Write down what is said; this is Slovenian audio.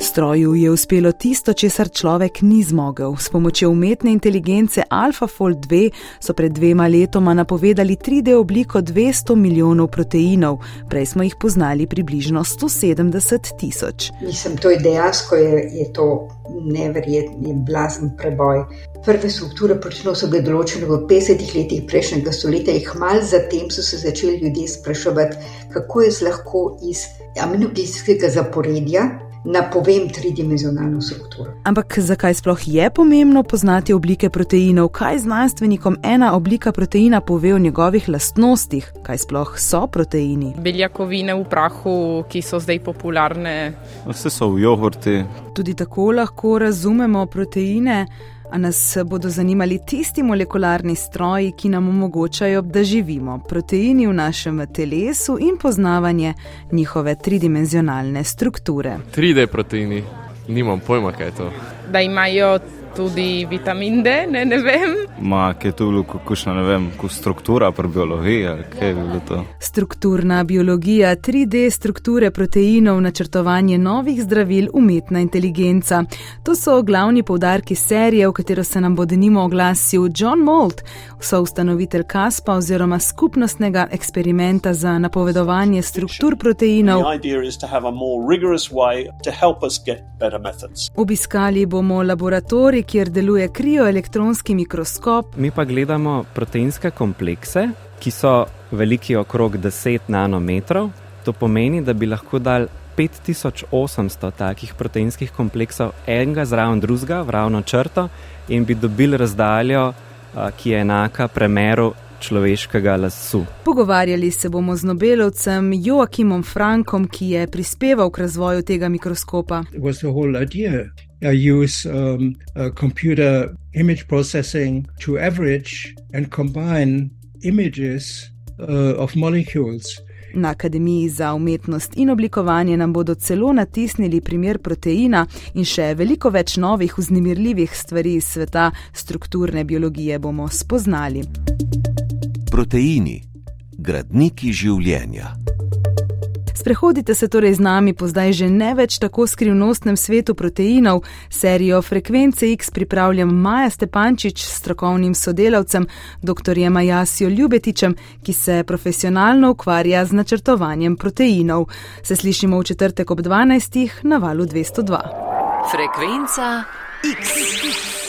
Stroju je uspelo tisto, česar človek ni zmogel. S pomočjo umetne inteligence AlphaFold 2 so pred dvema letoma napovedali 3D obliko 200 milijonov proteinov, prej smo jih poznali približno 170 tisoč. Mislim, to je dejansko je, je to neverjetni, blazen preboj. Prve strukture proteinov so bile določene v 50 letih prejšnjega stoletja, in hmalo zatem so se začeli ljudje spraševati, kako je lahko iz aminokislinskega zaporedja napovem tridimenzionalno strukturo. Ampak zakaj sploh je pomembno poznati oblike proteinov? Kaj znanstvenikom ena oblika proteina pove o njegovih lastnostih? Kaj sploh so proteini? Beljakovine v prahu, ki so zdaj popularne. Vse so v jogurti. Tudi tako lahko razumemo proteine. A nas bodo zanimali tisti molekularni stroji, ki nam omogočajo, da živimo, proteini v našem telesu in poznavanje njihove tridimenzionalne strukture. 3D proteini, nimam pojma, kaj je to. Da imajo tudi vitamin D, ne, ne vem. Ma, kaj je tu bilo, kakšna, ne vem, struktura pri biologiji, kaj je bilo to. Strukturna biologija, 3D strukture proteinov, načrtovanje novih zdravil, umetna inteligenca. To so glavni povdarki serije, v katero se nam bo denimo oglasil John Moult, soustanovitelj Kaspa oziroma skupnostnega eksperimenta za napovedovanje struktur proteinov. Obiskali bomo laboratorij, kjer deluje krioelektronski mikroskop. Mi pa gledamo proteinske komplekse, ki so veliki okrog 10 nanometrov. To pomeni, da bi lahko dal 5800 takih proteinskih kompleksov enega zraven drugega, v ravno črto, in bi dobili razdaljo, ki je enaka premeru človeškega lasu. Pogovarjali se bomo z Nobelovcem Joakimom Frankom, ki je prispeval k razvoju tega mikroskopa. I use um, uh, computer image processing to average and combine images uh, of molecules. Na Akademiji za umetnost in oblikovanje nam bodo celo natisnili primer proteina in še veliko več novih vznemirljivih stvari iz sveta strukturne biologije bomo spoznali. Proteini, gradniki življenja. Sprehodite se torej z nami po zdaj že ne več tako skrivnostnem svetu proteinov. Serijo Frekvence X pripravljam Maja Stepančič s strokovnim sodelavcem, dr. Majasijo Ljubetičem, ki se profesionalno ukvarja z načrtovanjem proteinov. Se slišimo v četrtek ob 12. na valu 202. Frekvenca X.